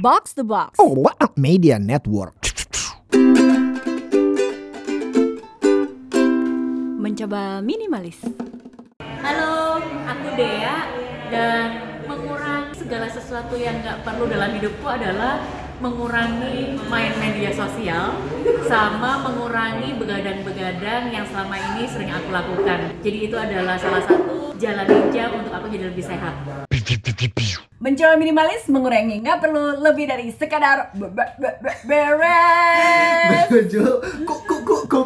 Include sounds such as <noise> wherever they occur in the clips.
Box the Box. Oh, what a media network. Mencoba minimalis. Halo, aku Dea dan mengurangi segala sesuatu yang nggak perlu dalam hidupku adalah mengurangi main media sosial sama mengurangi begadang-begadang yang selama ini sering aku lakukan. Jadi itu adalah salah satu jalan ninja untuk aku jadi lebih sehat. Mencoba minimalis mengurangi nggak perlu lebih dari sekadar be- be- be- be- beres. <laughs> Ku,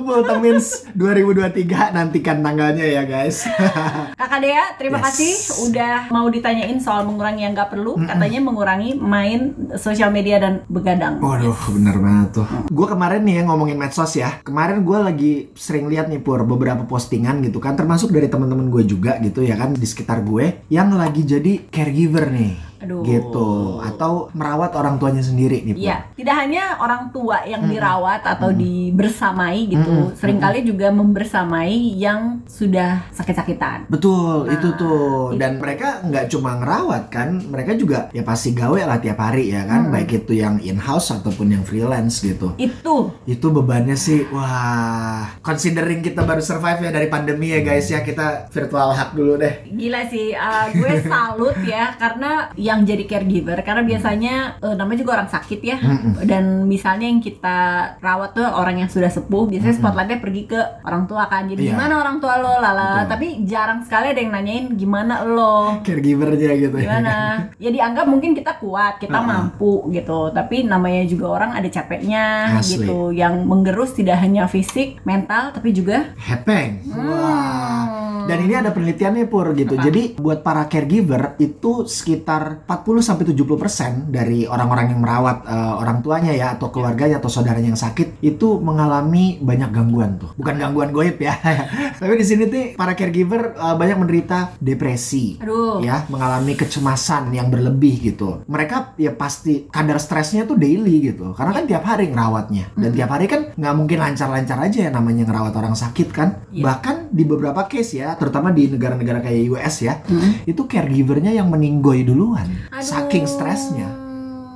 Temins 2023 nantikan tanggalnya ya guys. <laughs> Kakak Dea, terima Yes. kasih udah mau ditanyain soal mengurangi yang nggak perlu. Katanya mengurangi main sosial media dan begadang. Waduh, bener banget tuh. Gue kemarin nih ya ngomongin medsos ya. Kemarin gue lagi sering lihat nih pur beberapa postingan gitu kan, termasuk dari teman-teman gue juga gitu ya kan di sekitar gue yang lagi jadi caregiver nih. Aduh. Gitu atau merawat orang tuanya sendiri nih. Iya, tidak hanya orang tua yang dirawat atau dibersamai gitu, Mm-mm. sering kali juga membersamai yang sudah sakit-sakitan. Betul, Nah, itu tuh. itu. Dan mereka nggak cuma ngerawat kan, mereka juga ya pasti gawe lah tiap hari ya kan, Hmm. baik itu yang in-house ataupun yang freelance gitu. Itu Itu bebannya sih, wah. Considering kita baru survive ya dari pandemi ya guys ya, kita virtual hug dulu deh. gila sih, uh, gue salut ya karena yang jadi caregiver karena biasanya uh, namanya juga orang sakit ya Mm-mm. dan misalnya yang kita rawat tuh orang yang sudah sepuh biasanya Mm-mm. spotlightnya pergi ke orang tua kan jadi Iya. gimana orang tua lo lala Betul. tapi jarang sekali ada yang nanyain gimana lo Caregivernya gitu ya. gimana ya dianggap mungkin kita kuat kita Uh-uh. mampu gitu tapi namanya juga orang ada capeknya Asli. gitu yang menggerus tidak hanya fisik mental tapi juga Hepeng. Wah. Hmm. Dan ini ada penelitiannya pur gitu. Apa? Jadi buat para caregiver itu sekitar 40 sampai 70% dari orang-orang yang merawat eh, orang tuanya ya atau keluarganya atau saudaranya yang sakit itu mengalami banyak gangguan tuh. Bukan gangguan goib ya. <laughs> Tapi di sini tuh para caregiver eh, banyak menderita depresi. aduh Ya, mengalami kecemasan yang berlebih gitu. Mereka ya pasti kadar stresnya tuh daily gitu. Karena kan tiap hari ngerawatnya. Dan tiap hari kan nggak mungkin lancar-lancar aja ya namanya ngerawat orang sakit kan. Iya. Bahkan di beberapa case ya, terutama di negara-negara kayak US ya, Hmm. itu caregivernya yang meninggoy duluan. Saking stresnya.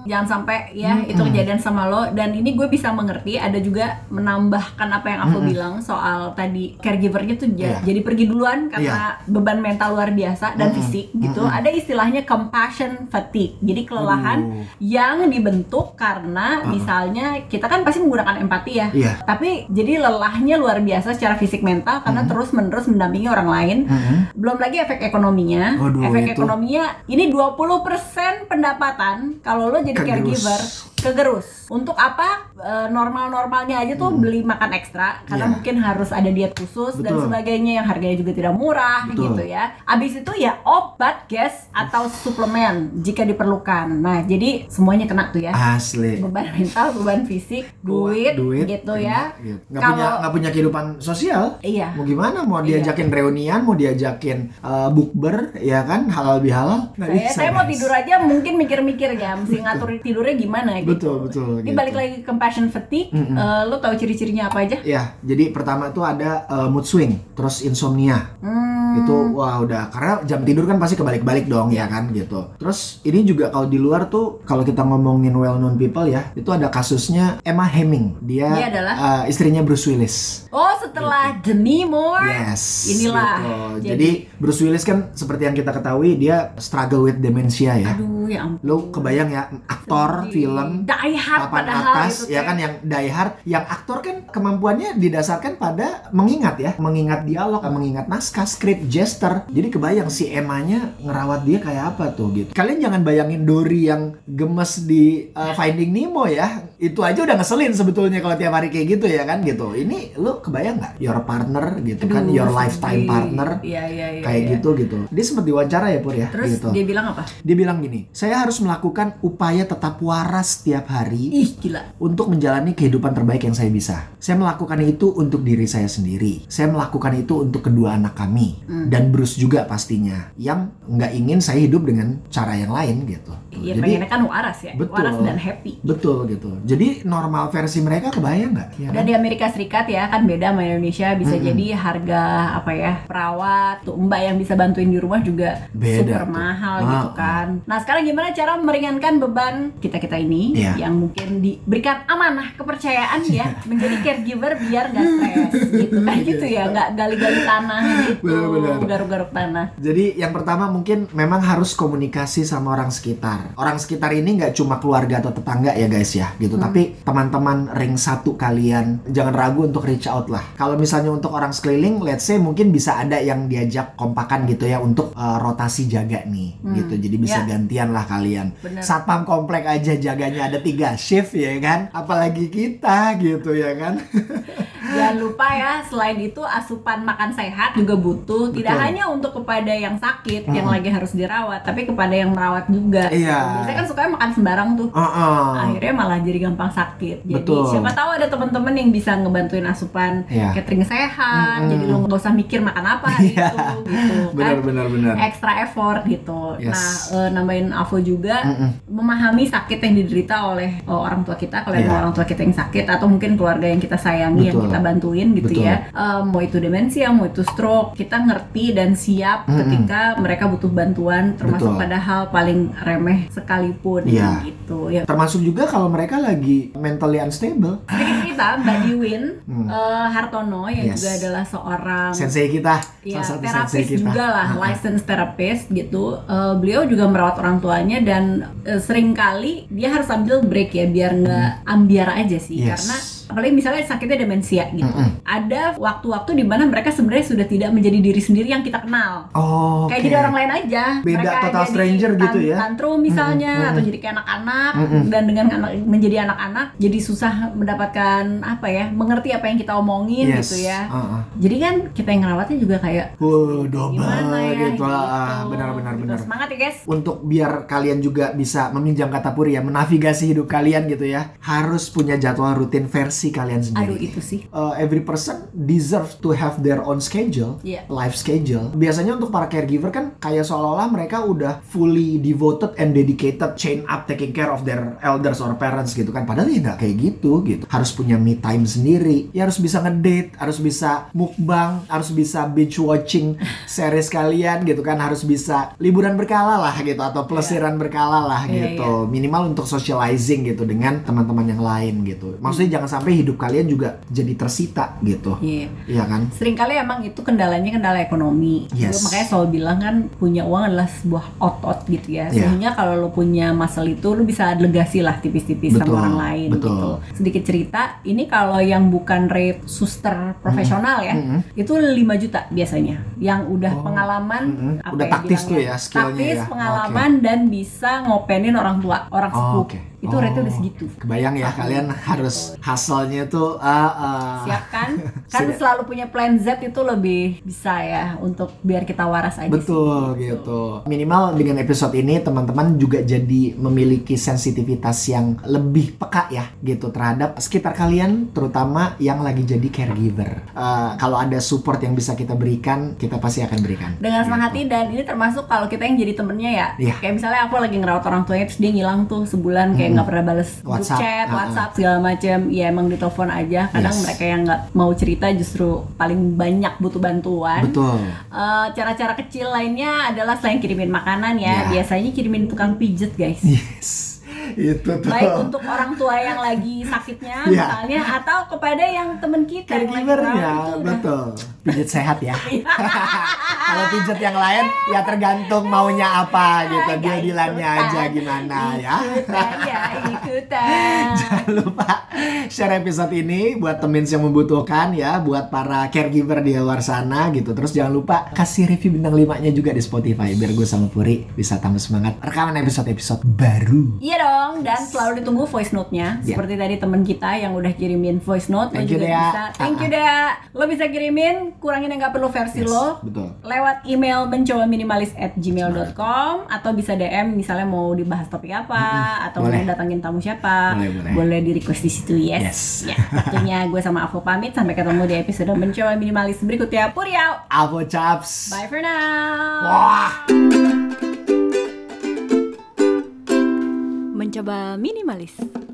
Jangan sampai ya Mm-mm. itu kejadian sama lo dan ini gue bisa mengerti ada juga menambahkan apa yang aku Mm-mm. bilang soal tadi caregivernya tuh Iya. jadi pergi duluan karena beban mental luar biasa dan Mm-mm. fisik gitu. Mm-mm. Ada istilahnya compassion fatigue. Jadi kelelahan Aduh. yang dibentuk karena Uh-uh. misalnya kita kan pasti menggunakan empati ya. Iya. Tapi jadi lelahnya luar biasa secara fisik mental karena Mm-mm. terus menerus mendampingi orang lain Mm-mm. belum lagi efek ekonominya. Waduh, efek itu. ekonominya ini 20% pendapatan kalau lo jadi Kegerus. caregiver kegerus. Untuk apa? E, normal-normalnya aja tuh beli makan ekstra karena Iya. mungkin harus ada diet khusus dan Betul. sebagainya yang harganya juga tidak murah Betul. gitu ya. Abis itu ya obat, gas atau suplemen jika diperlukan. Nah, jadi semuanya kena tuh ya. Asli. Beban mental, beban fisik, duit, gitu ya. Gitu. Nggak punya nggak punya kehidupan sosial. Iya. Mau gimana? Mau Iya. diajakin reunian, mau diajakin uh, bukber, ya kan halal bihalal? Saya, bisa, saya mau tidur aja mungkin mikir-mikir ya, mesti ngatur tidurnya gimana gitu. Betul, betul, Ini gitu. balik lagi ke compassion fatigue. Mm-mm. eh, lo tahu ciri-cirinya apa aja? Ya, jadi pertama tuh ada uh, mood swing, terus insomnia. Hmm, Itu wah udah karena jam tidur kan pasti kebalik-balik dong ya kan gitu. Terus ini juga kalau di luar tuh kalau kita ngomongin well known people ya, itu ada kasusnya Emma Heming. Dia, Dia adalah? uh, istrinya Bruce Willis. Oh, setelah Demi Moore. Yes. Inilah. gitu. Jadi- Jadi, Bruce Willis kan seperti yang kita ketahui dia struggle with dementia ya. Aduh, ya ampun. Lo kebayang ya aktor Sedih. film Die Hard papan padahal atas itu ya kan yang die hard yang aktor kan kemampuannya didasarkan pada mengingat ya mengingat dialog mengingat naskah skrip gesture jadi kebayang si Emanya ngerawat dia kayak apa tuh gitu kalian jangan bayangin Dory yang gemes di uh, Finding Nemo ya itu aja udah ngeselin sebetulnya kalau tiap hari kayak gitu ya kan gitu ini lu kebayang nggak your partner gitu kan Aduh, your lifetime partner Iya, iya, iya. kayak iya. gitu gitu dia sempat diwawancara ya pur ya Terus gitu dia bilang apa? dia bilang gini saya harus melakukan upaya tetap waras setiap hari Ih, gila. untuk menjalani kehidupan terbaik yang saya bisa. Saya melakukan itu untuk diri saya sendiri. Saya melakukan itu untuk kedua anak kami Hmm. dan Bruce juga pastinya yang nggak ingin saya hidup dengan cara yang lain gitu. Iya, Jadi pengennya kan waras ya. Betul. Waras dan happy. betul gitu. Jadi normal versi mereka kebayang nggak? Ya Dan kan? di Amerika Serikat ya kan beda sama Indonesia bisa jadi harga apa ya perawat tuh mbak yang bisa bantuin di rumah juga Beda super tuh. mahal Ah, gitu kan. Nah sekarang gimana cara meringankan beban kita kita ini Iya. yang mungkin diberikan amanah kepercayaan ya menjadi caregiver biar nggak stres gitu kan gitu ya nggak gali-gali tanah gitu Benar-benar. Garuk-garuk tanah. Jadi yang pertama mungkin memang harus komunikasi sama orang sekitar. Orang sekitar ini nggak cuma keluarga atau tetangga ya guys ya gitu. Tapi teman-teman ring satu kalian jangan ragu untuk reach out lah. Kalau misalnya untuk orang sekeliling, let's say mungkin bisa ada yang diajak kompakan gitu ya untuk uh, rotasi jaga nih gitu. Jadi bisa Ya. gantian lah kalian. Bener. Satpam komplek aja jaganya ada tiga shift ya kan. Apalagi kita gitu ya kan. <laughs> Jangan lupa ya, selain itu asupan makan sehat juga butuh tidak Betul. hanya untuk kepada yang sakit yang lagi harus dirawat, tapi kepada yang merawat juga. Iya. Biasanya kan sukanya makan sembarang tuh. Heeh. Akhirnya malah jadi gampang sakit. Jadi Betul. siapa tahu ada teman-teman yang bisa ngebantuin asupan Iya. catering sehat. Mm-mm. Jadi lo nggak usah mikir makan apa hari <laughs> Iya. itu gitu Benar kan. benar benar. Extra effort gitu. Yes. Nah, eh, nambahin Avo juga Mm-mm. memahami sakit yang diderita oleh oh, orang tua kita kalau Iya. emang orang tua kita yang sakit atau mungkin keluarga yang kita sayangi yang Betul. kita bantuin gitu Betul. ya Eh, mau itu demensia mau itu stroke kita ngerti dan siap Mm-mm. ketika mereka butuh bantuan termasuk Betul. pada hal paling remeh sekalipun Iya. gitu ya Termasuk juga kalau mereka lagi mentally unstable. sedikit cerita Mbak <laughs> Diwin Hmm. eh, Hartono yang Yes. juga adalah seorang Sensei kita, ya salah satu terapis sensei kita. juga lah Ah, ah. licensed therapist gitu Eh, beliau juga merawat orang tuanya dan eh, sering kali dia harus ambil break ya biar nggak ambiar aja sih Hmm. Yes. karena apalagi misalnya sakitnya demensia gitu Mm-mm. ada waktu-waktu di mana mereka sebenarnya sudah tidak menjadi diri sendiri yang kita kenal Oh, kayak jadi orang lain aja Beda, mereka total stranger tan- gitu ya. tantrum misalnya Mm-mm, atau jadi kayak anak-anak Mm-mm. dan dengan anak menjadi anak-anak jadi susah mendapatkan apa ya mengerti apa yang kita omongin Yes. gitu ya Ah, ah. jadi kan kita yang ngerawatnya juga kayak Uh, double ya gitu. Ah, gitu. Benar-benar Gitu. benar. semangat ya guys Untuk biar kalian juga bisa meminjam kata puri ya, menavigasi hidup kalian gitu ya, harus punya jadwal rutin versi kalian sendiri. aduh itu sih Uh, every person deserves to have their own schedule, Iya. life schedule. Biasanya untuk para caregiver kan kayak seolah-olah mereka udah fully devoted and dedicated, chain up taking care of their elders or parents gitu kan. Padahal ya nggak kayak gitu gitu. Harus punya me time sendiri. Ya harus bisa ngedate, harus bisa mukbang, harus bisa binge watching <laughs> series kalian gitu kan. Harus bisa liburan berkala lah gitu atau pelesiran berkala lah Iya, gitu. Minimal untuk socializing gitu dengan teman-teman yang lain gitu. Maksudnya jangan sampai hidup kalian juga jadi tersita gitu. iya Iya kan? sering kali emang itu kendalanya kendala ekonomi Yes. Gua makanya selalu bilang kan punya uang adalah sebuah otot gitu ya Iya. sehingga kalau lo punya muscle itu lo bisa legasi lah tipis-tipis sama orang lain betul. gitu sedikit cerita ini kalau yang bukan rate suster profesional ya Mm-mm. itu 5 juta biasanya yang udah Oh, pengalaman mm-mm. apa Udah ya taktis tuh ya, skillnya taktis ya. pengalaman dan bisa ngopenin orang tua orang Oh, sepuh oke. Itu Oh, rate udah segitu Kebayang ya kalian harus hustle-nya tuh ah, ah. siap kan <laughs> kan Siap. selalu punya plan Z itu lebih bisa ya untuk biar kita waras aja Betul sih. gitu. Minimal dengan episode ini teman-teman juga jadi memiliki sensitivitas yang lebih peka ya gitu terhadap sekitar kalian terutama yang lagi jadi caregiver. Eh, kalau ada support yang bisa kita berikan, kita pasti akan berikan. dengan senang Gitu. dan ini termasuk kalau kita yang jadi temennya ya Iya. kayak misalnya aku lagi ngerawat orang tuanya terus dia ngilang tuh sebulan kayak nggak pernah bales WhatsApp, chat uh-uh. WhatsApp segala macam ya emang ditelepon aja kadang Yes. mereka yang nggak mau cerita justru paling banyak butuh bantuan Betul. Eh, cara-cara kecil lainnya adalah selain kirimin makanan ya Ya. biasanya kirimin tukang pijet guys Yes. Itu tuh. baik untuk orang tua yang lagi sakitnya Iya. misalnya atau kepada yang temen kita yang lagi caregivernya merawat itu udah- betul pijit sehat ya <laughs> kalau pijit yang lain ya tergantung maunya apa gitu Nggak deal-dealannya ikutan. aja gimana ya ikutan ya <laughs> Jangan lupa share episode ini buat temen yang membutuhkan ya, buat para caregiver di luar sana gitu. Terus jangan lupa kasih review bintang 5-nya juga di Spotify biar gue sama Puri bisa tambah semangat rekaman episode-episode baru. Iya dong, dan selalu ditunggu voice note-nya. Iya. Seperti tadi teman kita yang udah kirimin voice note, Thank lo juga Dea. bisa. Thank you, Ah, Dea. Lo bisa kirimin, kurangin yang nggak perlu versi Yes, lo. betul. Lewat email mencoba minimalis at gmail.com atau bisa DM misalnya mau dibahas topik apa atau Boleh. mau datangin tamu siapa. Boleh, boleh. di request di situ, yes. Yes. Ya, waktunya gue sama Avo pamit sampai ketemu di episode mencoba minimalis berikutnya. Puriau. Avo Chaps. Bye for now. Wah. Mencoba minimalis.